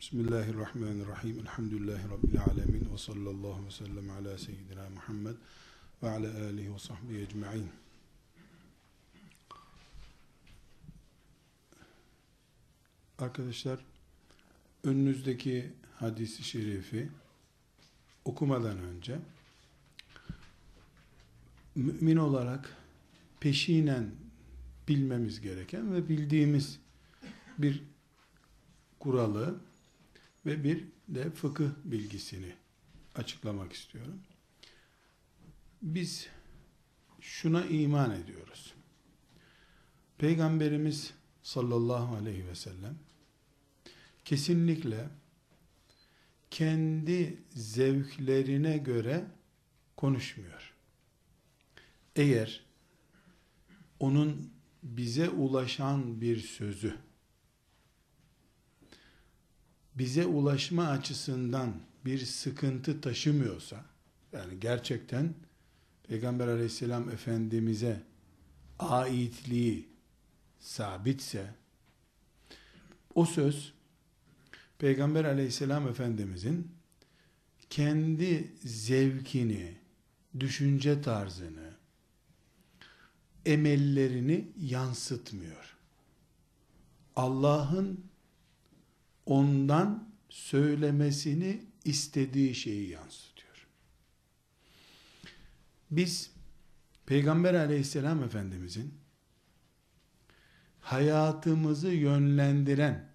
Bismillahirrahmanirrahim. Elhamdülillahi Rabbil alemin. Ve sallallahu ve sellem ala seyyidina Muhammed ve ala alihi ve sahbihi ecma'in. Arkadaşlar, önünüzdeki hadisi şerifi okumadan önce mümin olarak peşinen bilmemiz gereken ve bildiğimiz bir kuralı ve bir de fıkıh bilgisini açıklamak istiyorum. Biz şuna iman ediyoruz. Peygamberimiz sallallahu aleyhi ve sellem kesinlikle kendi zevklerine göre konuşmuyor. Eğer onun bize ulaşan bir sözü bize ulaşma açısından bir sıkıntı taşımıyorsa, yani gerçekten Peygamber aleyhisselam efendimize aitliği sabitse, o söz Peygamber aleyhisselam efendimizin kendi zevkini, düşünce tarzını, emellerini yansıtmıyor. Allah'ın ondan söylemesini istediği şeyi yansıtıyor. Biz Peygamber aleyhisselam efendimizin hayatımızı yönlendiren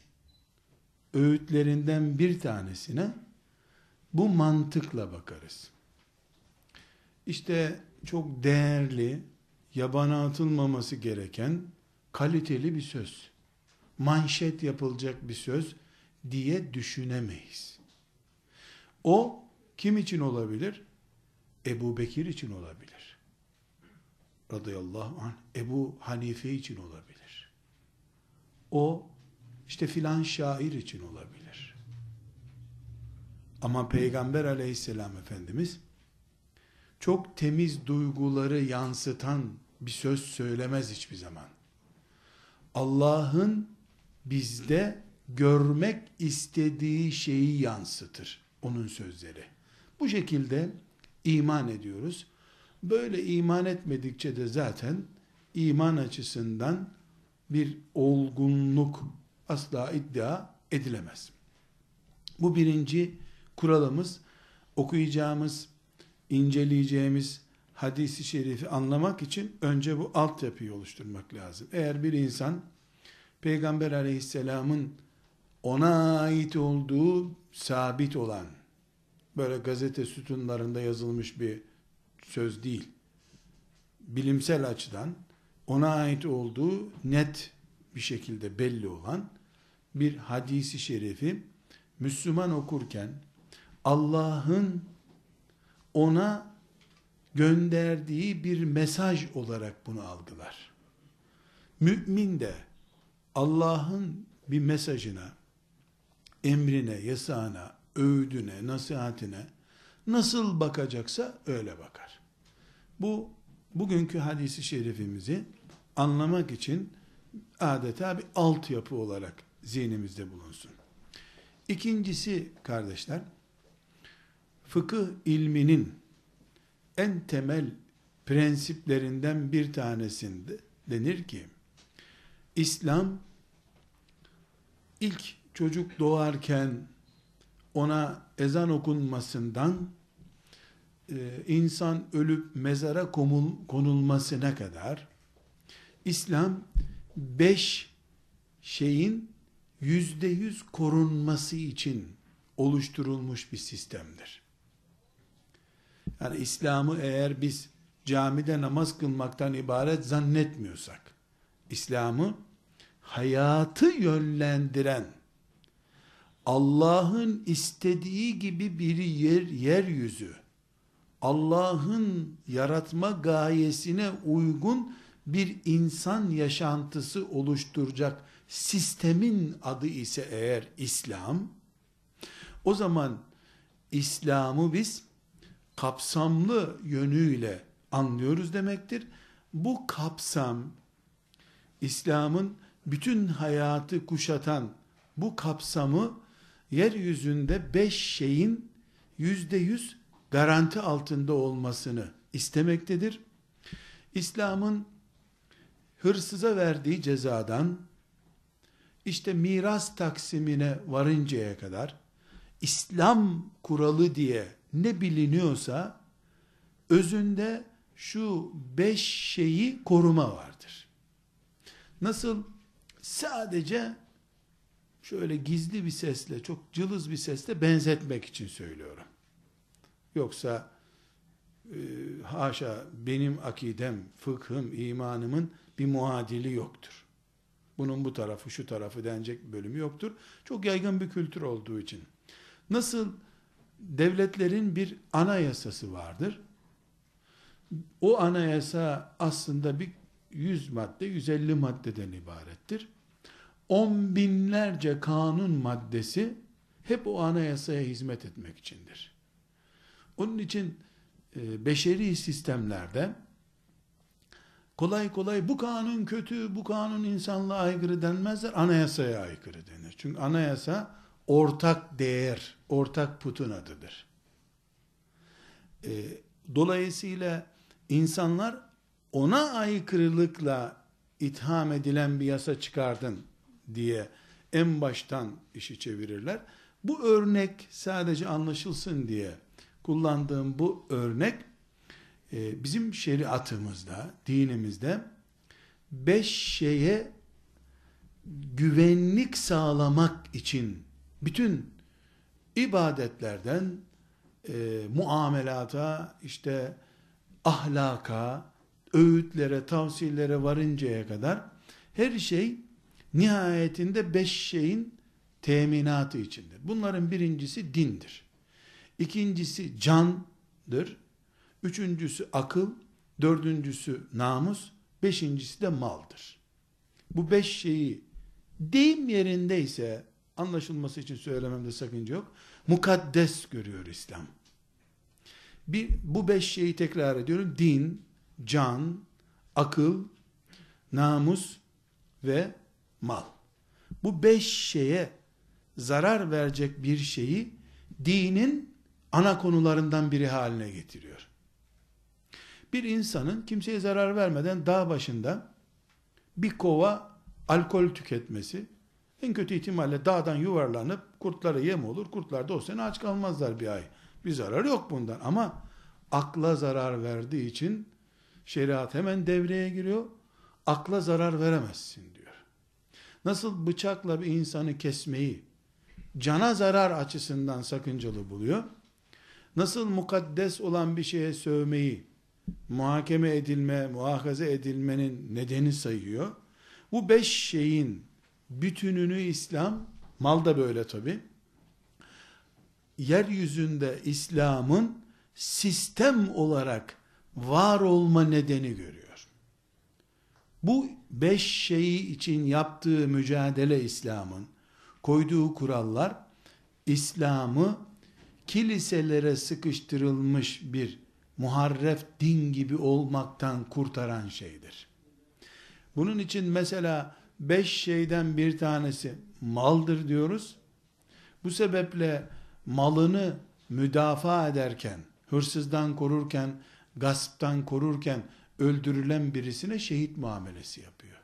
öğütlerinden bir tanesine bu mantıkla bakarız. İşte çok değerli, yabana atılmaması gereken kaliteli bir söz. Manşet yapılacak bir söz diye düşünemeyiz. O kim için olabilir? Ebu Bekir için olabilir. Radıyallahu anh. Ebu Hanife için olabilir. O işte filan şair için olabilir. Ama Peygamber aleyhisselam Efendimiz çok temiz duyguları yansıtan bir söz söylemez hiçbir zaman. Allah'ın bizde görmek istediği şeyi yansıtır onun sözleri. Bu şekilde iman ediyoruz. Böyle iman etmedikçe de zaten iman açısından bir olgunluk asla iddia edilemez. Bu birinci kuralımız okuyacağımız, inceleyeceğimiz hadisi şerifi anlamak için önce bu altyapıyı oluşturmak lazım. Eğer bir insan Peygamber aleyhisselamın ona ait olduğu sabit olan böyle gazete sütunlarında yazılmış bir söz değil. Bilimsel açıdan ona ait olduğu net bir şekilde belli olan bir hadisi şerifi Müslüman okurken Allah'ın ona gönderdiği bir mesaj olarak bunu algılar. Mümin de Allah'ın bir mesajına emrine, yasağına, öğüdüne, nasihatine nasıl bakacaksa öyle bakar. Bu bugünkü hadisi şerifimizi anlamak için adeta bir altyapı olarak zihnimizde bulunsun. İkincisi kardeşler, fıkıh ilminin en temel prensiplerinden bir tanesinde denir ki, İslam ilk çocuk doğarken ona ezan okunmasından e, insan ölüp mezara konulmasına kadar İslam beş şeyin yüzde yüz korunması için oluşturulmuş bir sistemdir. Yani İslam'ı eğer biz camide namaz kılmaktan ibaret zannetmiyorsak, İslam'ı hayatı yönlendiren, Allah'ın istediği gibi bir yer yeryüzü Allah'ın yaratma gayesine uygun bir insan yaşantısı oluşturacak sistemin adı ise eğer İslam o zaman İslam'ı biz kapsamlı yönüyle anlıyoruz demektir. Bu kapsam İslam'ın bütün hayatı kuşatan bu kapsamı yeryüzünde beş şeyin yüzde yüz garanti altında olmasını istemektedir. İslam'ın hırsıza verdiği cezadan işte miras taksimine varıncaya kadar İslam kuralı diye ne biliniyorsa özünde şu beş şeyi koruma vardır. Nasıl sadece şöyle gizli bir sesle, çok cılız bir sesle benzetmek için söylüyorum. Yoksa e, haşa benim akidem, fıkhım, imanımın bir muadili yoktur. Bunun bu tarafı, şu tarafı denecek bölümü yoktur. Çok yaygın bir kültür olduğu için. Nasıl devletlerin bir anayasası vardır. O anayasa aslında bir 100 madde, 150 maddeden ibarettir. On binlerce kanun maddesi hep o anayasaya hizmet etmek içindir. Onun için e, beşeri sistemlerde kolay kolay bu kanun kötü, bu kanun insanlığa aykırı denmezler, anayasaya aykırı denir. Çünkü anayasa ortak değer, ortak putun adıdır. E, dolayısıyla insanlar ona aykırılıkla itham edilen bir yasa çıkardın diye en baştan işi çevirirler. Bu örnek sadece anlaşılsın diye kullandığım bu örnek e, bizim şeriatımızda, dinimizde beş şeye güvenlik sağlamak için bütün ibadetlerden e, muamelata, işte ahlaka, öğütlere, tavsiyelere varıncaya kadar her şey nihayetinde beş şeyin teminatı içindir. Bunların birincisi dindir. İkincisi candır. Üçüncüsü akıl. Dördüncüsü namus. Beşincisi de maldır. Bu beş şeyi deyim yerindeyse anlaşılması için söylememde sakınca yok. Mukaddes görüyor İslam. Bir, bu beş şeyi tekrar ediyorum. Din, can, akıl, namus ve mal. Bu beş şeye zarar verecek bir şeyi dinin ana konularından biri haline getiriyor. Bir insanın kimseye zarar vermeden dağ başında bir kova alkol tüketmesi en kötü ihtimalle dağdan yuvarlanıp kurtlara yem olur. Kurtlar da o sene aç kalmazlar bir ay. Bir zarar yok bundan ama akla zarar verdiği için şeriat hemen devreye giriyor. Akla zarar veremezsin. Nasıl bıçakla bir insanı kesmeyi cana zarar açısından sakıncalı buluyor. Nasıl mukaddes olan bir şeye sövmeyi muhakeme edilme, muhakaze edilmenin nedeni sayıyor. Bu beş şeyin bütününü İslam, mal da böyle tabi, yeryüzünde İslam'ın sistem olarak var olma nedeni görüyor. Bu beş şeyi için yaptığı mücadele İslam'ın, koyduğu kurallar, İslam'ı kiliselere sıkıştırılmış bir muharref din gibi olmaktan kurtaran şeydir. Bunun için mesela beş şeyden bir tanesi maldır diyoruz. Bu sebeple malını müdafaa ederken, hırsızdan korurken, gasptan korurken öldürülen birisine şehit muamelesi yapıyor.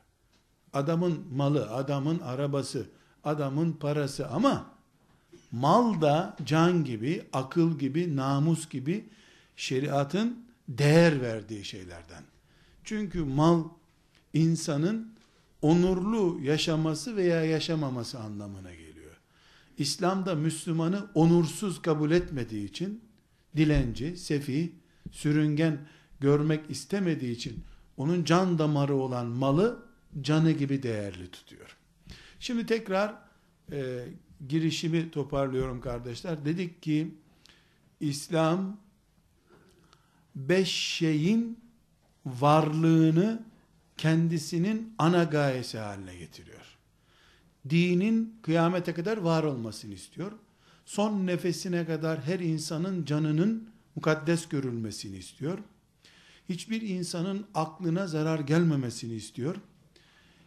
Adamın malı, adamın arabası, adamın parası ama mal da can gibi, akıl gibi, namus gibi şeriatın değer verdiği şeylerden. Çünkü mal insanın onurlu yaşaması veya yaşamaması anlamına geliyor. İslam'da Müslümanı onursuz kabul etmediği için dilenci, sefi, sürüngen görmek istemediği için onun can damarı olan malı canı gibi değerli tutuyor. Şimdi tekrar e, girişimi toparlıyorum kardeşler. Dedik ki İslam beş şeyin varlığını kendisinin ana gayesi haline getiriyor. Dinin kıyamete kadar var olmasını istiyor. Son nefesine kadar her insanın canının mukaddes görülmesini istiyor. Hiçbir insanın aklına zarar gelmemesini istiyor.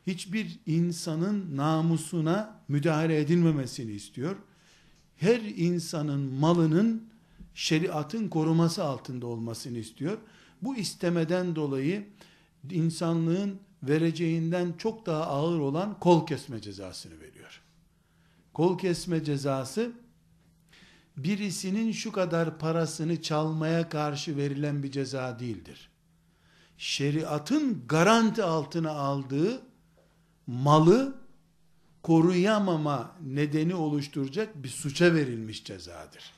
Hiçbir insanın namusuna müdahale edilmemesini istiyor. her insanın malının şeriatın koruması altında olmasını istiyor. Bu istemeden dolayı insanlığın vereceğinden çok daha ağır olan kol kesme cezasını veriyor. Kol kesme cezası birisinin şu kadar parasını çalmaya karşı verilen bir ceza değildir. Şeriatın garanti altına aldığı malı koruyamama nedeni oluşturacak bir suça verilmiş cezadır.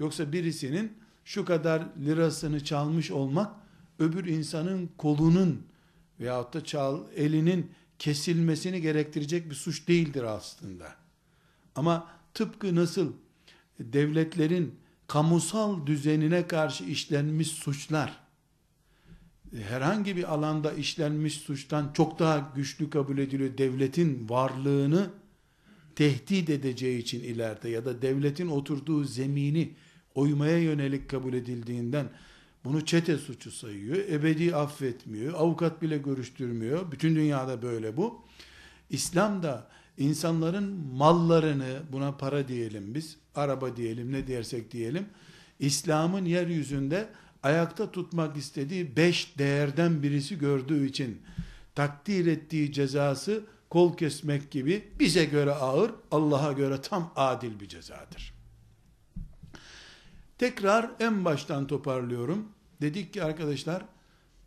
Yoksa birisinin şu kadar lirasını çalmış olmak öbür insanın kolunun veyahut da çal, elinin kesilmesini gerektirecek bir suç değildir aslında. Ama tıpkı nasıl devletlerin kamusal düzenine karşı işlenmiş suçlar herhangi bir alanda işlenmiş suçtan çok daha güçlü kabul ediliyor. Devletin varlığını tehdit edeceği için ileride ya da devletin oturduğu zemini oymaya yönelik kabul edildiğinden bunu çete suçu sayıyor. Ebedi affetmiyor. Avukat bile görüştürmüyor. Bütün dünyada böyle bu. İslam da insanların mallarını buna para diyelim biz, araba diyelim, ne dersek diyelim. İslam'ın yeryüzünde ayakta tutmak istediği beş değerden birisi gördüğü için takdir ettiği cezası kol kesmek gibi bize göre ağır, Allah'a göre tam adil bir cezadır. Tekrar en baştan toparlıyorum. Dedik ki arkadaşlar,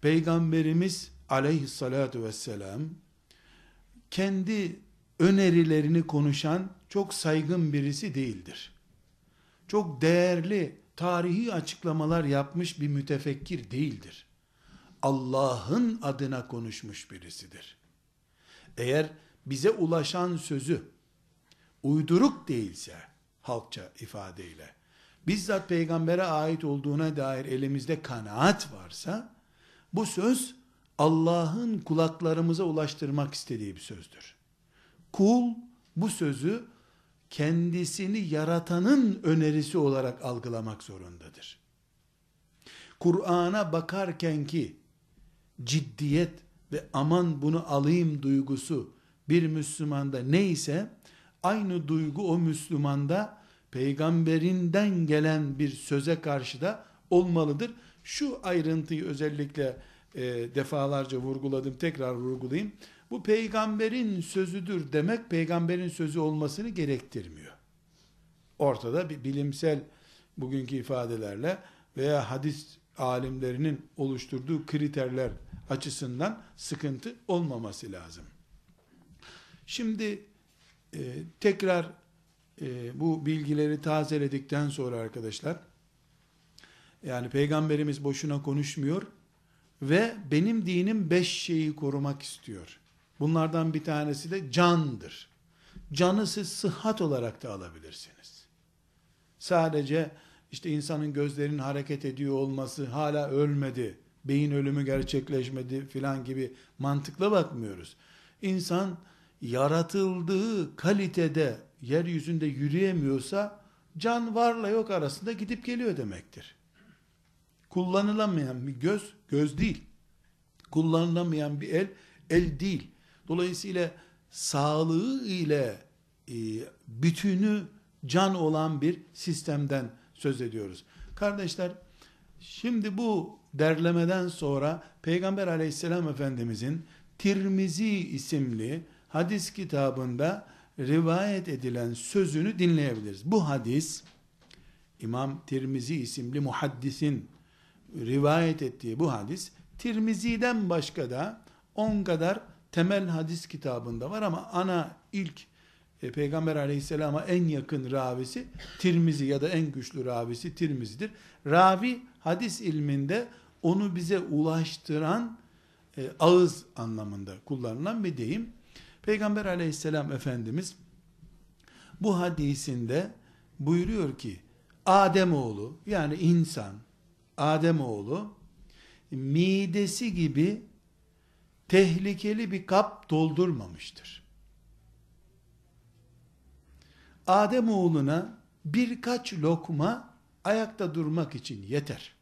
Peygamberimiz aleyhissalatu vesselam, kendi önerilerini konuşan çok saygın birisi değildir. Çok değerli tarihi açıklamalar yapmış bir mütefekkir değildir. Allah'ın adına konuşmuş birisidir. Eğer bize ulaşan sözü uyduruk değilse halkça ifadeyle bizzat peygambere ait olduğuna dair elimizde kanaat varsa bu söz Allah'ın kulaklarımıza ulaştırmak istediği bir sözdür. Kul bu sözü kendisini yaratanın önerisi olarak algılamak zorundadır. Kur'an'a bakarken ki ciddiyet ve aman bunu alayım duygusu bir Müslümanda neyse aynı duygu o Müslümanda peygamberinden gelen bir söze karşı da olmalıdır. Şu ayrıntıyı özellikle e, defalarca vurguladım tekrar vurgulayayım. Bu peygamberin sözüdür demek peygamberin sözü olmasını gerektirmiyor. Ortada bir bilimsel bugünkü ifadelerle veya hadis alimlerinin oluşturduğu kriterler açısından sıkıntı olmaması lazım. Şimdi e, tekrar e, bu bilgileri tazeledikten sonra arkadaşlar yani peygamberimiz boşuna konuşmuyor ve benim dinim beş şeyi korumak istiyor. Bunlardan bir tanesi de candır. Canı siz sıhhat olarak da alabilirsiniz. Sadece işte insanın gözlerinin hareket ediyor olması, hala ölmedi, beyin ölümü gerçekleşmedi filan gibi mantıkla bakmıyoruz. İnsan yaratıldığı kalitede yeryüzünde yürüyemiyorsa can varla yok arasında gidip geliyor demektir. Kullanılamayan bir göz, göz değil. Kullanılamayan bir el, el değil. Dolayısıyla sağlığı ile e, bütünü can olan bir sistemden söz ediyoruz. Kardeşler, şimdi bu derlemeden sonra Peygamber aleyhisselam efendimizin Tirmizi isimli hadis kitabında rivayet edilen sözünü dinleyebiliriz. Bu hadis İmam Tirmizi isimli muhaddisin rivayet ettiği bu hadis Tirmizi'den başka da 10 kadar temel hadis kitabında var ama ana ilk e, Peygamber aleyhisselama en yakın ravisi Tirmizi ya da en güçlü ravisi Tirmizi'dir. Ravi hadis ilminde onu bize ulaştıran e, ağız anlamında kullanılan bir deyim. Peygamber aleyhisselam Efendimiz bu hadisinde buyuruyor ki Ademoğlu yani insan Ademoğlu midesi gibi tehlikeli bir kap doldurmamıştır. Adem oğluna birkaç lokma ayakta durmak için yeter.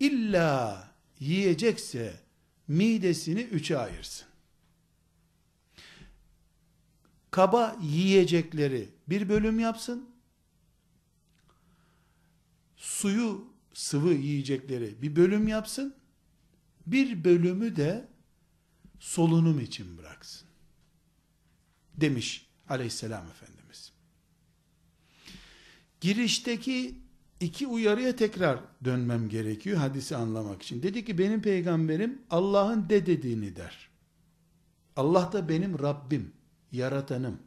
İlla yiyecekse midesini üçe ayırsın. Kaba yiyecekleri bir bölüm yapsın. Suyu, sıvı yiyecekleri bir bölüm yapsın. Bir bölümü de solunum için bıraksın. Demiş aleyhisselam Efendimiz. Girişteki iki uyarıya tekrar dönmem gerekiyor hadisi anlamak için. Dedi ki benim peygamberim Allah'ın de dediğini der. Allah da benim Rabbim, yaratanım.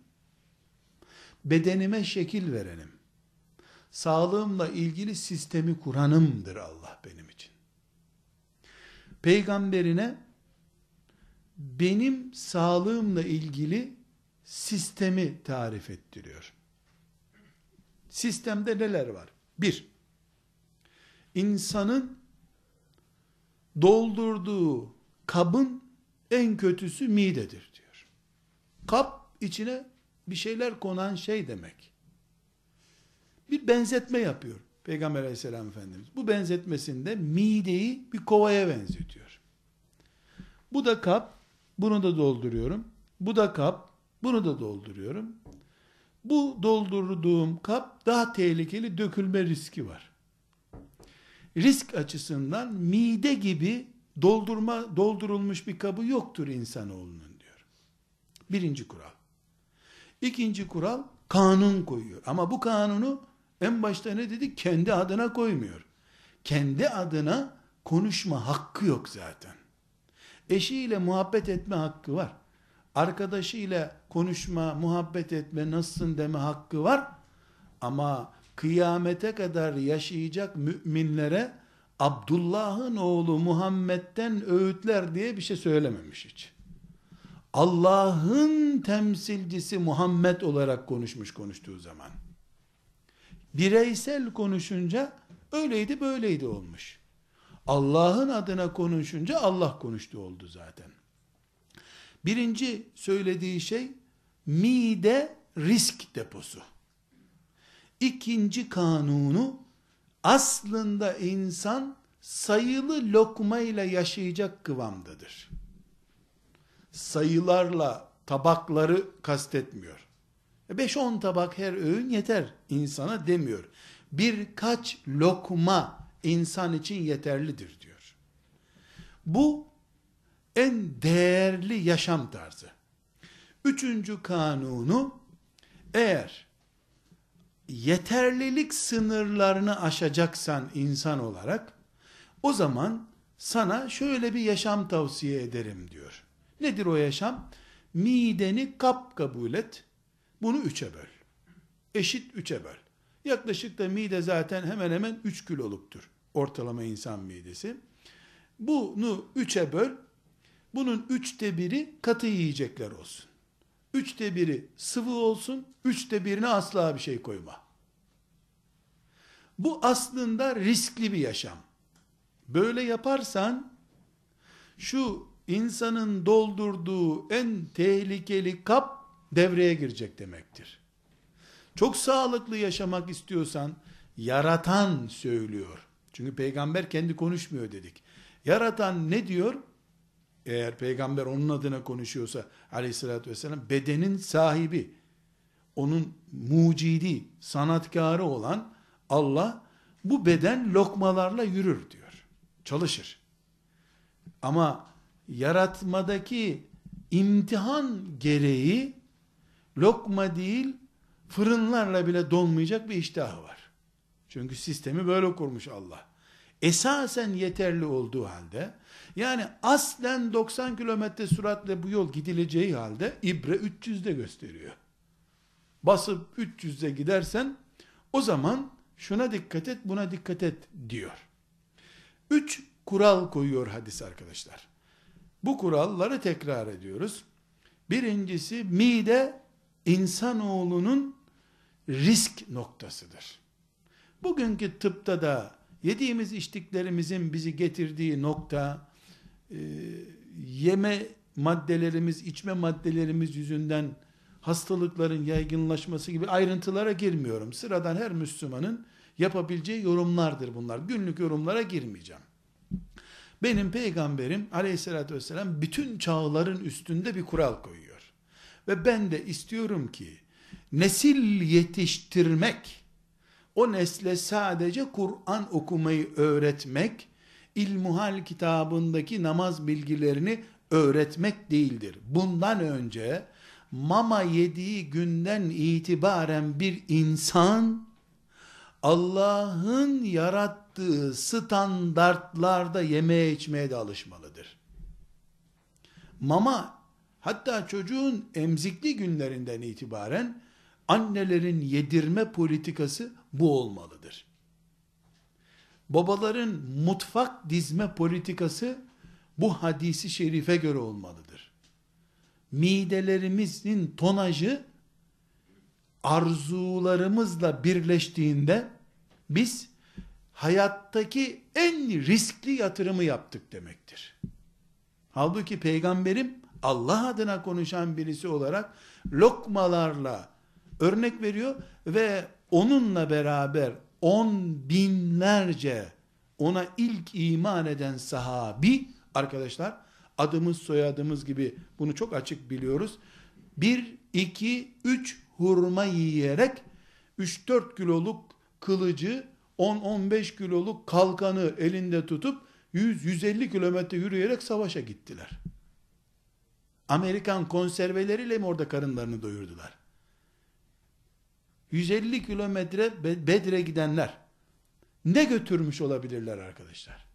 Bedenime şekil verenim. Sağlığımla ilgili sistemi kuranımdır Allah benim için. Peygamberine benim sağlığımla ilgili sistemi tarif ettiriyor. Sistemde neler var? Bir, insanın doldurduğu kabın en kötüsü midedir diyor. Kap içine bir şeyler konan şey demek. Bir benzetme yapıyor Peygamber aleyhisselam efendimiz. Bu benzetmesinde mideyi bir kovaya benzetiyor. Bu da kap, bunu da dolduruyorum. Bu da kap, bunu da dolduruyorum. Bu doldurduğum kap daha tehlikeli dökülme riski var. Risk açısından mide gibi doldurma doldurulmuş bir kabı yoktur insanoğlunun diyor. Birinci kural. İkinci kural kanun koyuyor. Ama bu kanunu en başta ne dedi? Kendi adına koymuyor. Kendi adına konuşma hakkı yok zaten. Eşiyle muhabbet etme hakkı var. Arkadaşıyla konuşma, muhabbet etme, nasılsın deme hakkı var. Ama kıyamete kadar yaşayacak müminlere Abdullah'ın oğlu Muhammed'den öğütler diye bir şey söylememiş hiç. Allah'ın temsilcisi Muhammed olarak konuşmuş konuştuğu zaman. Bireysel konuşunca öyleydi böyleydi olmuş. Allah'ın adına konuşunca Allah konuştu oldu zaten. Birinci söylediği şey mide risk deposu. İkinci kanunu aslında insan sayılı lokmayla yaşayacak kıvamdadır. Sayılarla tabakları kastetmiyor. 5-10 tabak her öğün yeter insana demiyor. Birkaç lokma insan için yeterlidir diyor. Bu en değerli yaşam tarzı. Üçüncü kanunu eğer yeterlilik sınırlarını aşacaksan insan olarak o zaman sana şöyle bir yaşam tavsiye ederim diyor. Nedir o yaşam? Mideni kap kabul et. Bunu üçe böl. Eşit üçe böl. Yaklaşık da mide zaten hemen hemen 3 kiloluktur. Ortalama insan midesi. Bunu üçe böl. Bunun üçte biri katı yiyecekler olsun. Üçte biri sıvı olsun. Üçte birine asla bir şey koyma. Bu aslında riskli bir yaşam. Böyle yaparsan şu insanın doldurduğu en tehlikeli kap devreye girecek demektir. Çok sağlıklı yaşamak istiyorsan yaratan söylüyor. Çünkü peygamber kendi konuşmuyor dedik. Yaratan ne diyor? Eğer peygamber onun adına konuşuyorsa aleyhissalatü vesselam bedenin sahibi, onun mucidi, sanatkarı olan Allah bu beden lokmalarla yürür diyor. Çalışır. Ama yaratmadaki imtihan gereği lokma değil fırınlarla bile donmayacak bir iştahı var. Çünkü sistemi böyle kurmuş Allah. Esasen yeterli olduğu halde yani aslen 90 kilometre süratle bu yol gidileceği halde ibre 300'de gösteriyor. Basıp 300'de gidersen o zaman şuna dikkat et buna dikkat et diyor. Üç kural koyuyor hadis arkadaşlar. Bu kuralları tekrar ediyoruz. Birincisi mide insanoğlunun risk noktasıdır. Bugünkü tıpta da yediğimiz içtiklerimizin bizi getirdiği nokta e, yeme maddelerimiz, içme maddelerimiz yüzünden hastalıkların yaygınlaşması gibi ayrıntılara girmiyorum. Sıradan her Müslümanın yapabileceği yorumlardır bunlar. Günlük yorumlara girmeyeceğim. Benim peygamberim aleyhissalatü vesselam bütün çağların üstünde bir kural koyuyor. Ve ben de istiyorum ki nesil yetiştirmek, o nesle sadece Kur'an okumayı öğretmek, İlmuhal kitabındaki namaz bilgilerini öğretmek değildir. Bundan önce mama yediği günden itibaren bir insan Allah'ın yarattığı standartlarda yemeye içmeye de alışmalıdır. Mama hatta çocuğun emzikli günlerinden itibaren annelerin yedirme politikası bu olmalıdır. Babaların mutfak dizme politikası bu hadisi şerife göre olmalıdır. Midelerimizin tonajı arzularımızla birleştiğinde biz hayattaki en riskli yatırımı yaptık demektir. Halbuki peygamberim Allah adına konuşan birisi olarak lokmalarla örnek veriyor ve onunla beraber on binlerce ona ilk iman eden sahabi arkadaşlar adımız soyadımız gibi bunu çok açık biliyoruz. Bir, iki, üç hurma yiyerek 3-4 kiloluk kılıcı 10-15 kiloluk kalkanı elinde tutup 100-150 kilometre yürüyerek savaşa gittiler. Amerikan konserveleriyle mi orada karınlarını doyurdular? 150 kilometre Bedre gidenler ne götürmüş olabilirler arkadaşlar?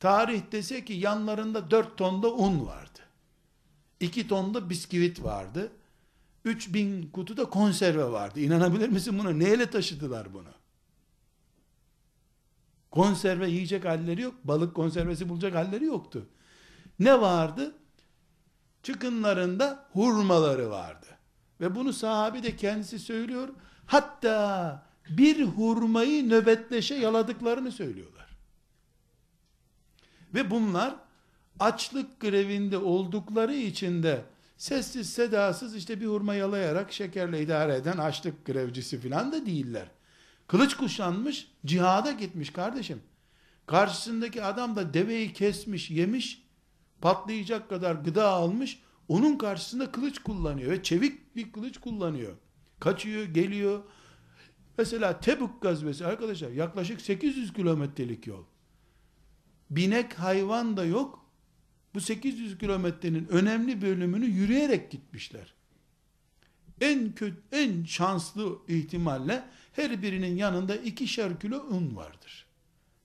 Tarih dese ki yanlarında 4 tonda un vardı. 2 tonda bisküvit vardı. 3000 kutuda konserve vardı. İnanabilir misin buna? Neyle taşıdılar bunu? Konserve yiyecek halleri yok. Balık konservesi bulacak halleri yoktu. Ne vardı? Çıkınlarında hurmaları vardı. Ve bunu sahabi de kendisi söylüyor. Hatta bir hurmayı nöbetleşe yaladıklarını söylüyorlar. Ve bunlar açlık grevinde oldukları için de sessiz sedasız işte bir hurma yalayarak şekerle idare eden açlık grevcisi filan da değiller. Kılıç kuşanmış, cihada gitmiş kardeşim. Karşısındaki adam da deveyi kesmiş, yemiş, patlayacak kadar gıda almış, onun karşısında kılıç kullanıyor ve çevik bir kılıç kullanıyor. Kaçıyor, geliyor. Mesela Tebuk gazvesi arkadaşlar yaklaşık 800 kilometrelik yol. Binek hayvan da yok. Bu 800 kilometrenin önemli bölümünü yürüyerek gitmişler. En kötü, en şanslı ihtimalle her birinin yanında ikişer kilo un vardır.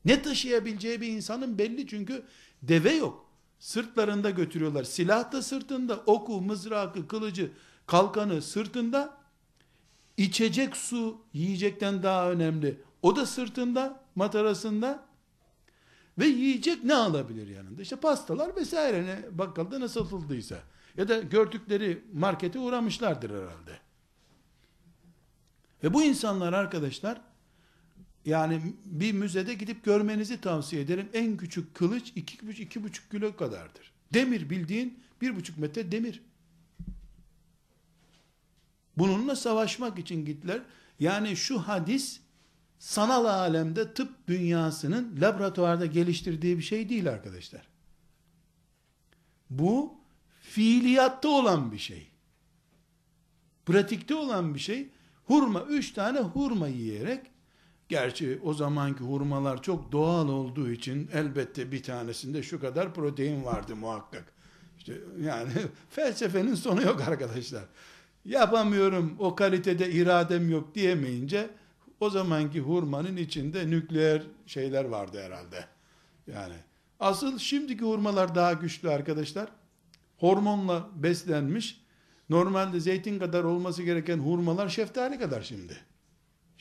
Ne taşıyabileceği bir insanın belli çünkü deve yok. Sırtlarında götürüyorlar. Silah da sırtında, oku, mızrakı, kılıcı, kalkanı sırtında. İçecek su yiyecekten daha önemli. O da sırtında, matarasında. Ve yiyecek ne alabilir yanında? İşte pastalar vesaire ne bakkalda ne satıldıysa. Ya da gördükleri markete uğramışlardır herhalde. Ve bu insanlar arkadaşlar yani bir müzede gidip görmenizi tavsiye ederim. En küçük kılıç iki, iki buçuk kilo kadardır. Demir bildiğin bir buçuk metre demir. Bununla savaşmak için gittiler. Yani şu hadis sanal alemde tıp dünyasının laboratuvarda geliştirdiği bir şey değil arkadaşlar. Bu fiiliyatta olan bir şey. Pratikte olan bir şey. Hurma, üç tane hurma yiyerek Gerçi o zamanki hurmalar çok doğal olduğu için elbette bir tanesinde şu kadar protein vardı muhakkak. İşte yani felsefenin sonu yok arkadaşlar. Yapamıyorum, o kalitede iradem yok diyemeyince o zamanki hurmanın içinde nükleer şeyler vardı herhalde. Yani asıl şimdiki hurmalar daha güçlü arkadaşlar. Hormonla beslenmiş. Normalde zeytin kadar olması gereken hurmalar şeftali kadar şimdi.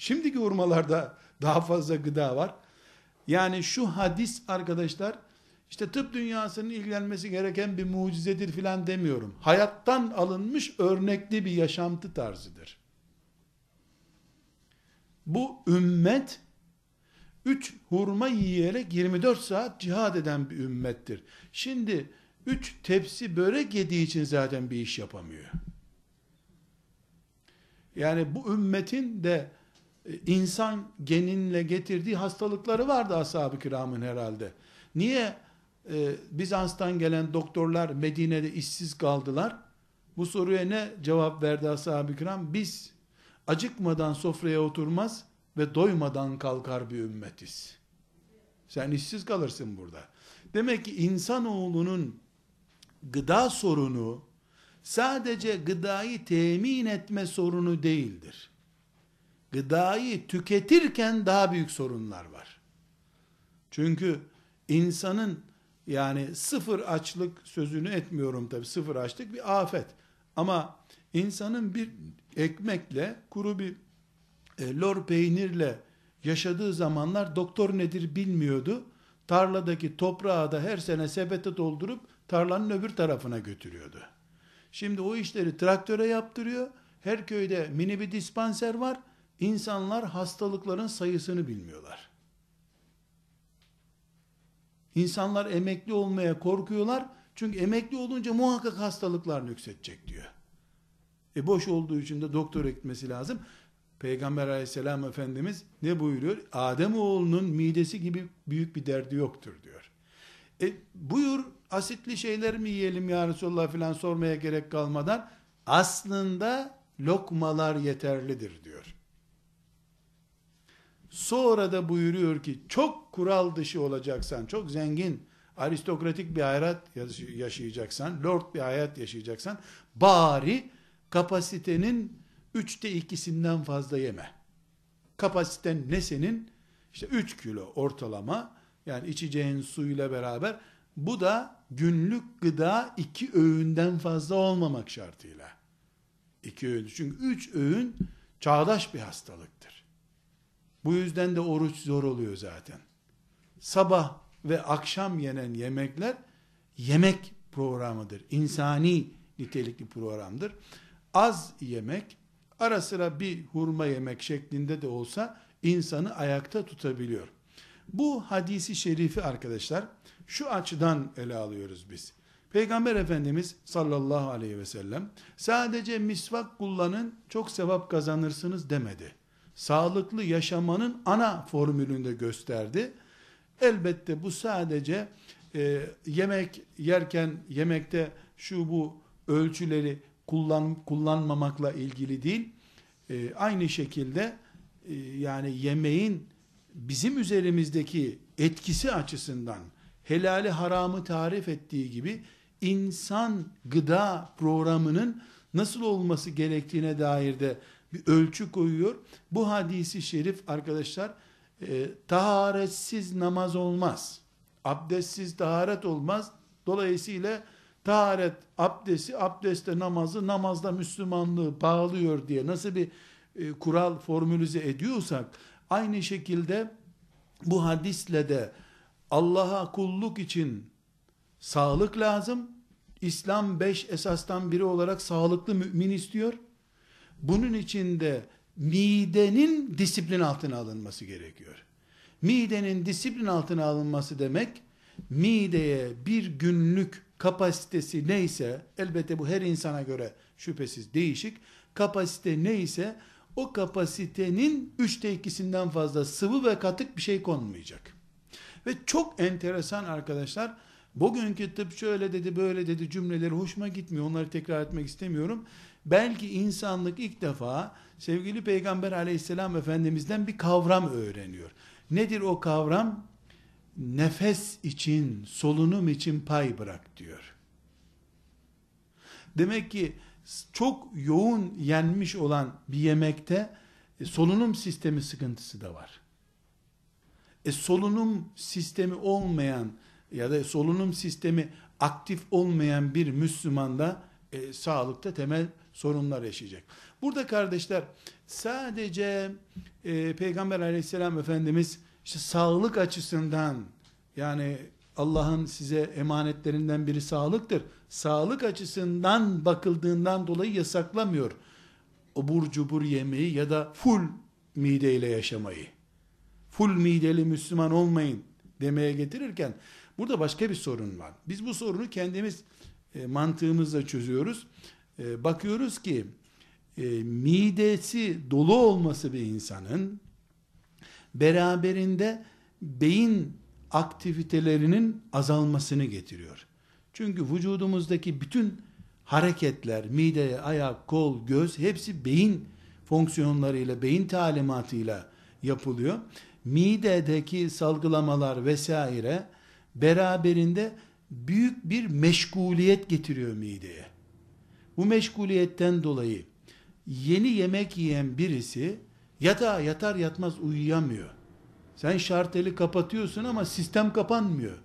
Şimdiki hurmalarda daha fazla gıda var. Yani şu hadis arkadaşlar işte tıp dünyasının ilgilenmesi gereken bir mucizedir filan demiyorum. Hayattan alınmış örnekli bir yaşantı tarzıdır. Bu ümmet 3 hurma yiyerek 24 saat cihad eden bir ümmettir. Şimdi 3 tepsi börek yediği için zaten bir iş yapamıyor. Yani bu ümmetin de insan geninle getirdiği hastalıkları vardı ashab-ı kiramın herhalde. Niye e, Bizans'tan gelen doktorlar Medine'de işsiz kaldılar? Bu soruya ne cevap verdi ashab-ı kiram? Biz acıkmadan sofraya oturmaz ve doymadan kalkar bir ümmetiz. Sen işsiz kalırsın burada. Demek ki insanoğlunun gıda sorunu sadece gıdayı temin etme sorunu değildir. Gıdayı tüketirken daha büyük sorunlar var. Çünkü insanın yani sıfır açlık sözünü etmiyorum tabi sıfır açlık bir afet. Ama insanın bir ekmekle kuru bir e, lor peynirle yaşadığı zamanlar doktor nedir bilmiyordu. Tarladaki toprağı da her sene sepete doldurup tarlanın öbür tarafına götürüyordu. Şimdi o işleri traktöre yaptırıyor. Her köyde mini bir dispanser var. İnsanlar hastalıkların sayısını bilmiyorlar. İnsanlar emekli olmaya korkuyorlar. Çünkü emekli olunca muhakkak hastalıklar nüksedecek diyor. E boş olduğu için de doktora gitmesi lazım. Peygamber aleyhisselam efendimiz ne buyuruyor? Adem oğlunun midesi gibi büyük bir derdi yoktur diyor. E buyur asitli şeyler mi yiyelim ya Resulullah filan sormaya gerek kalmadan aslında lokmalar yeterlidir diyor. Sonra da buyuruyor ki çok kural dışı olacaksan, çok zengin, aristokratik bir hayat yaşayacaksan, lord bir hayat yaşayacaksan, bari kapasitenin üçte ikisinden fazla yeme. Kapasiten ne senin? İşte 3 kilo ortalama, yani içeceğin suyla beraber, bu da günlük gıda iki öğünden fazla olmamak şartıyla. İki öğün. Çünkü üç öğün çağdaş bir hastalıktır. Bu yüzden de oruç zor oluyor zaten. Sabah ve akşam yenen yemekler yemek programıdır. İnsani nitelikli programdır. Az yemek, ara sıra bir hurma yemek şeklinde de olsa insanı ayakta tutabiliyor. Bu hadisi şerifi arkadaşlar şu açıdan ele alıyoruz biz. Peygamber Efendimiz sallallahu aleyhi ve sellem sadece misvak kullanın çok sevap kazanırsınız demedi sağlıklı yaşamanın ana formülünde gösterdi. Elbette bu sadece e, yemek yerken yemekte şu bu ölçüleri kullan kullanmamakla ilgili değil. E, aynı şekilde e, yani yemeğin bizim üzerimizdeki etkisi açısından helali haramı tarif ettiği gibi insan gıda programının nasıl olması gerektiğine dair de bir ölçü koyuyor. Bu hadisi şerif arkadaşlar e, taharetsiz namaz olmaz. Abdestsiz taharet olmaz. Dolayısıyla taharet abdesti, abdestte namazı, namazda Müslümanlığı bağlıyor diye nasıl bir e, kural formülize ediyorsak aynı şekilde bu hadisle de Allah'a kulluk için sağlık lazım. İslam beş esastan biri olarak sağlıklı mümin istiyor. Bunun içinde midenin disiplin altına alınması gerekiyor. Midenin disiplin altına alınması demek, mideye bir günlük kapasitesi neyse, elbette bu her insana göre şüphesiz değişik, kapasite neyse, o kapasitenin üçte ikisinden fazla sıvı ve katık bir şey konmayacak. Ve çok enteresan arkadaşlar, bugünkü tıp şöyle dedi böyle dedi cümleleri hoşuma gitmiyor, onları tekrar etmek istemiyorum. Belki insanlık ilk defa sevgili Peygamber aleyhisselam efendimizden bir kavram öğreniyor. Nedir o kavram? Nefes için, solunum için pay bırak diyor. Demek ki çok yoğun yenmiş olan bir yemekte e, solunum sistemi sıkıntısı da var. E solunum sistemi olmayan ya da solunum sistemi aktif olmayan bir Müslümanda e, sağlıkta temel sorunlar yaşayacak. Burada kardeşler sadece e, Peygamber aleyhisselam Efendimiz işte sağlık açısından yani Allah'ın size emanetlerinden biri sağlıktır. Sağlık açısından bakıldığından dolayı yasaklamıyor. Obur cubur yemeği ya da full mideyle yaşamayı. Full mideli Müslüman olmayın demeye getirirken burada başka bir sorun var. Biz bu sorunu kendimiz e, mantığımızla çözüyoruz. E, bakıyoruz ki e, midesi dolu olması bir insanın beraberinde beyin aktivitelerinin azalmasını getiriyor. Çünkü vücudumuzdaki bütün hareketler, mide, ayak, kol, göz hepsi beyin fonksiyonlarıyla, beyin talimatıyla yapılıyor. Midedeki salgılamalar vesaire beraberinde büyük bir meşguliyet getiriyor mideye. Bu meşguliyetten dolayı yeni yemek yiyen birisi yatağa yatar yatmaz uyuyamıyor. Sen şarteli kapatıyorsun ama sistem kapanmıyor.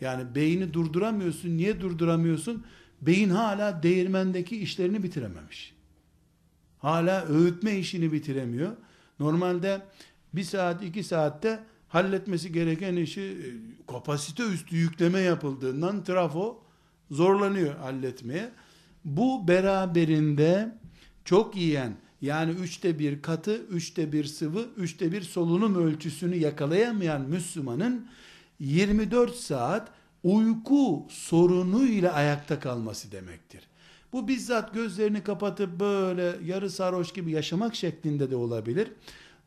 Yani beyni durduramıyorsun. Niye durduramıyorsun? Beyin hala değirmendeki işlerini bitirememiş. Hala öğütme işini bitiremiyor. Normalde bir saat iki saatte halletmesi gereken işi e, kapasite üstü yükleme yapıldığından trafo zorlanıyor halletmeye. Bu beraberinde çok yiyen yani üçte bir katı, üçte bir sıvı, üçte bir solunum ölçüsünü yakalayamayan Müslümanın 24 saat uyku sorunu ile ayakta kalması demektir. Bu bizzat gözlerini kapatıp böyle yarı sarhoş gibi yaşamak şeklinde de olabilir.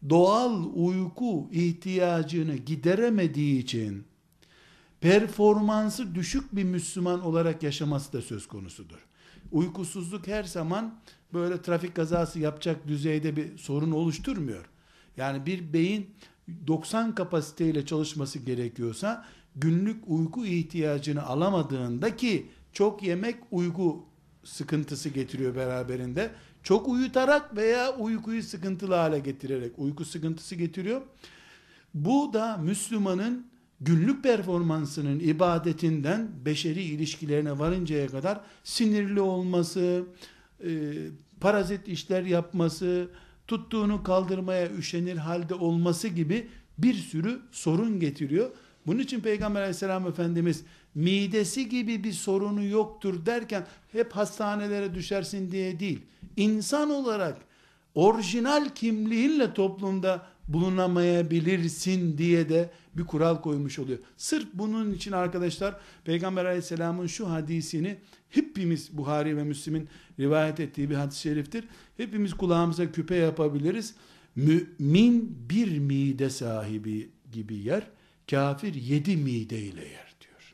Doğal uyku ihtiyacını gideremediği için performansı düşük bir Müslüman olarak yaşaması da söz konusudur. Uykusuzluk her zaman böyle trafik kazası yapacak düzeyde bir sorun oluşturmuyor. Yani bir beyin 90 kapasiteyle çalışması gerekiyorsa günlük uyku ihtiyacını alamadığında ki çok yemek uyku sıkıntısı getiriyor beraberinde. Çok uyutarak veya uykuyu sıkıntılı hale getirerek uyku sıkıntısı getiriyor. Bu da Müslümanın günlük performansının ibadetinden beşeri ilişkilerine varıncaya kadar sinirli olması, e, parazit işler yapması, tuttuğunu kaldırmaya üşenir halde olması gibi bir sürü sorun getiriyor. Bunun için Peygamber aleyhisselam Efendimiz midesi gibi bir sorunu yoktur derken hep hastanelere düşersin diye değil. İnsan olarak orijinal kimliğinle toplumda bulunamayabilirsin diye de bir kural koymuş oluyor. Sırf bunun için arkadaşlar Peygamber aleyhisselamın şu hadisini hepimiz Buhari ve Müslim'in rivayet ettiği bir hadis-i şeriftir. Hepimiz kulağımıza küpe yapabiliriz. Mümin bir mide sahibi gibi yer, kafir yedi mide ile yer diyor.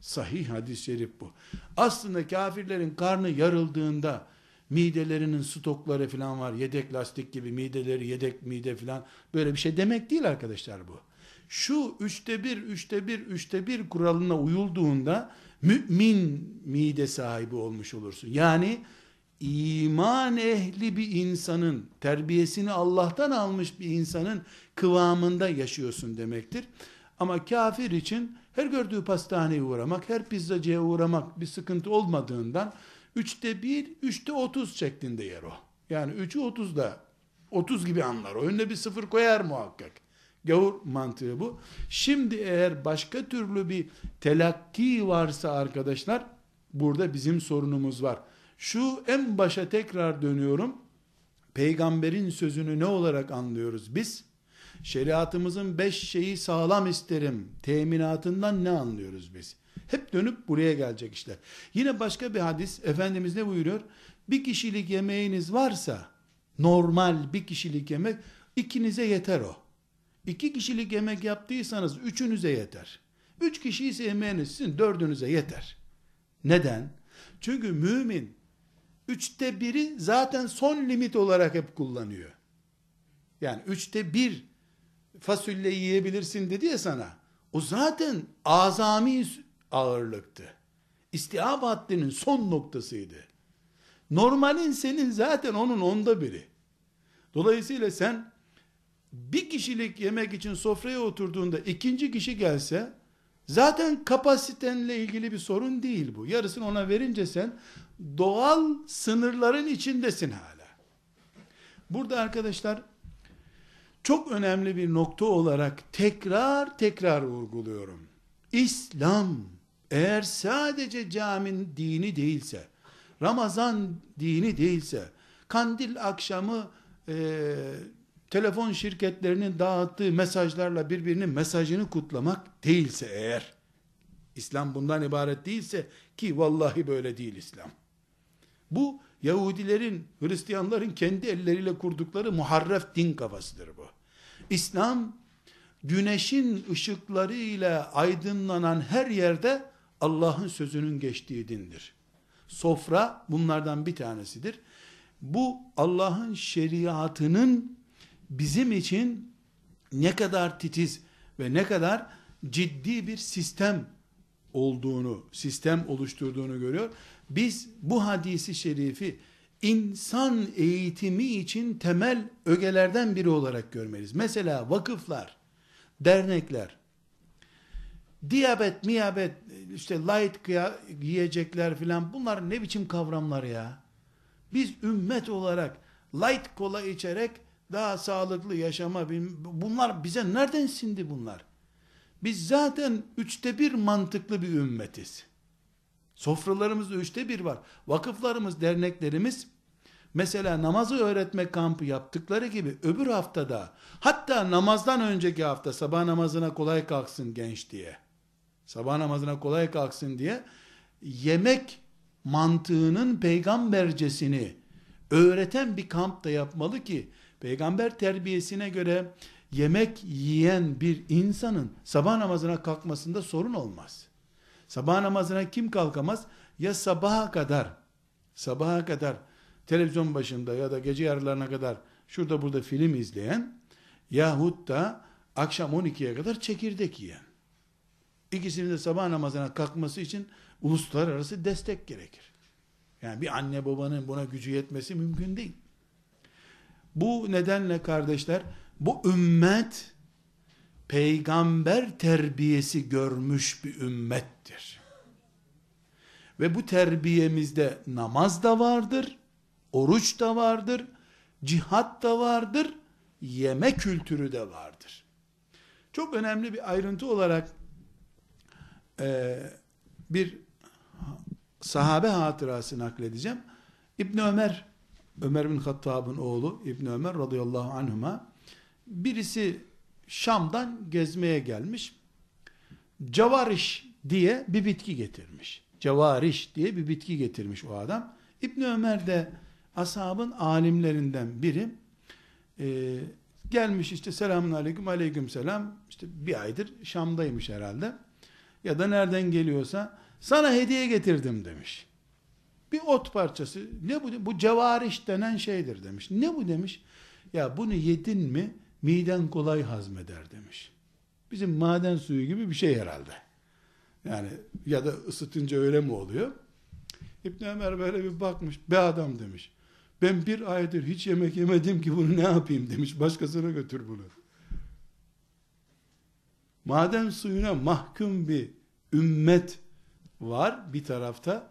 Sahih hadis-i şerif bu. Aslında kafirlerin karnı yarıldığında midelerinin stokları falan var. Yedek lastik gibi mideleri yedek mide falan. Böyle bir şey demek değil arkadaşlar bu. Şu üçte bir, üçte bir, üçte bir kuralına uyulduğunda mümin mide sahibi olmuş olursun. Yani iman ehli bir insanın, terbiyesini Allah'tan almış bir insanın kıvamında yaşıyorsun demektir. Ama kafir için her gördüğü pastaneye uğramak, her pizzacıya uğramak bir sıkıntı olmadığından Üçte bir, üçte otuz şeklinde yer o. Yani üçü otuzda, otuz gibi anlar. O önüne bir sıfır koyar muhakkak. Gavur mantığı bu. Şimdi eğer başka türlü bir telakki varsa arkadaşlar, burada bizim sorunumuz var. Şu en başa tekrar dönüyorum. Peygamberin sözünü ne olarak anlıyoruz biz? Şeriatımızın beş şeyi sağlam isterim teminatından ne anlıyoruz biz? Hep dönüp buraya gelecek işler. Yine başka bir hadis Efendimiz ne buyuruyor? Bir kişilik yemeğiniz varsa normal bir kişilik yemek ikinize yeter o. İki kişilik yemek yaptıysanız üçünüze yeter. Üç kişi ise yemeğiniz sizin dördünüze yeter. Neden? Çünkü mümin üçte biri zaten son limit olarak hep kullanıyor. Yani üçte bir fasulye yiyebilirsin dedi ya sana. O zaten azami ağırlıktı. İstihab haddinin son noktasıydı. Normalin senin zaten onun onda biri. Dolayısıyla sen bir kişilik yemek için sofraya oturduğunda ikinci kişi gelse zaten kapasitenle ilgili bir sorun değil bu. Yarısını ona verince sen doğal sınırların içindesin hala. Burada arkadaşlar çok önemli bir nokta olarak tekrar tekrar vurguluyorum. İslam eğer sadece caminin dini değilse, Ramazan dini değilse, kandil akşamı e, telefon şirketlerinin dağıttığı mesajlarla birbirinin mesajını kutlamak değilse eğer, İslam bundan ibaret değilse ki vallahi böyle değil İslam. Bu Yahudilerin, Hristiyanların kendi elleriyle kurdukları muharref din kafasıdır bu. İslam güneşin ışıklarıyla aydınlanan her yerde Allah'ın sözünün geçtiği dindir. Sofra bunlardan bir tanesidir. Bu Allah'ın şeriatının bizim için ne kadar titiz ve ne kadar ciddi bir sistem olduğunu, sistem oluşturduğunu görüyor. Biz bu hadisi şerifi insan eğitimi için temel ögelerden biri olarak görmeliyiz. Mesela vakıflar, dernekler, diyabet, miyabet, işte light giyecekler filan bunlar ne biçim kavramlar ya? Biz ümmet olarak light kola içerek daha sağlıklı yaşama bunlar bize nereden sindi bunlar? Biz zaten üçte bir mantıklı bir ümmetiz. Sofralarımızda üçte bir var. Vakıflarımız, derneklerimiz mesela namazı öğretme kampı yaptıkları gibi öbür haftada hatta namazdan önceki hafta sabah namazına kolay kalksın genç diye sabah namazına kolay kalksın diye yemek mantığının peygambercesini öğreten bir kamp da yapmalı ki peygamber terbiyesine göre yemek yiyen bir insanın sabah namazına kalkmasında sorun olmaz. Sabah namazına kim kalkamaz? Ya sabaha kadar sabaha kadar televizyon başında ya da gece yarılarına kadar şurada burada film izleyen yahut da akşam 12'ye kadar çekirdek yiyen. İkisinin de sabah namazına kalkması için uluslararası destek gerekir. Yani bir anne babanın buna gücü yetmesi mümkün değil. Bu nedenle kardeşler bu ümmet peygamber terbiyesi görmüş bir ümmettir. Ve bu terbiyemizde namaz da vardır, oruç da vardır, cihat da vardır, yeme kültürü de vardır. Çok önemli bir ayrıntı olarak e, bir sahabe hatırası nakledeceğim. İbn Ömer, Ömer bin Hattab'ın oğlu İbn Ömer radıyallahu anhuma birisi Şam'dan gezmeye gelmiş. Cavariş diye bir bitki getirmiş. Cavariş diye bir bitki getirmiş o adam. İbn Ömer de ashabın alimlerinden biri. Ee, gelmiş işte selamun aleyküm aleyküm selam. İşte bir aydır Şam'daymış herhalde. Ya da nereden geliyorsa sana hediye getirdim demiş. Bir ot parçası. Ne bu? Bu cevariş denen şeydir demiş. Ne bu demiş? Ya bunu yedin mi miden kolay hazmeder demiş. Bizim maden suyu gibi bir şey herhalde. Yani ya da ısıtınca öyle mi oluyor? İbn Ömer böyle bir bakmış. Be adam demiş. Ben bir aydır hiç yemek yemedim ki bunu ne yapayım demiş. Başkasına götür bunu. Maden suyuna mahkum bir ümmet var bir tarafta.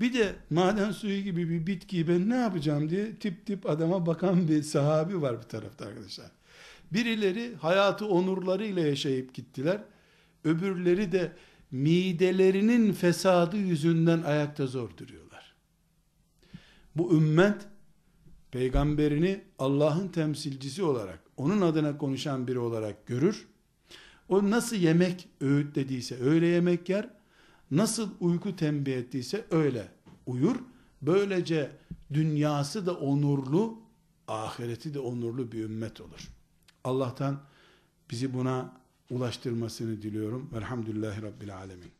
Bir de maden suyu gibi bir bitkiyi ben ne yapacağım diye tip tip adama bakan bir sahabi var bir tarafta arkadaşlar. Birileri hayatı onurlarıyla yaşayıp gittiler. Öbürleri de midelerinin fesadı yüzünden ayakta zor duruyorlar. Bu ümmet peygamberini Allah'ın temsilcisi olarak, onun adına konuşan biri olarak görür. O nasıl yemek öğütlediyse öyle yemek yer, nasıl uyku tembih ettiyse öyle uyur. Böylece dünyası da onurlu, ahireti de onurlu bir ümmet olur. Allah'tan bizi buna ulaştırmasını diliyorum. Velhamdülillahi Rabbil Alemin.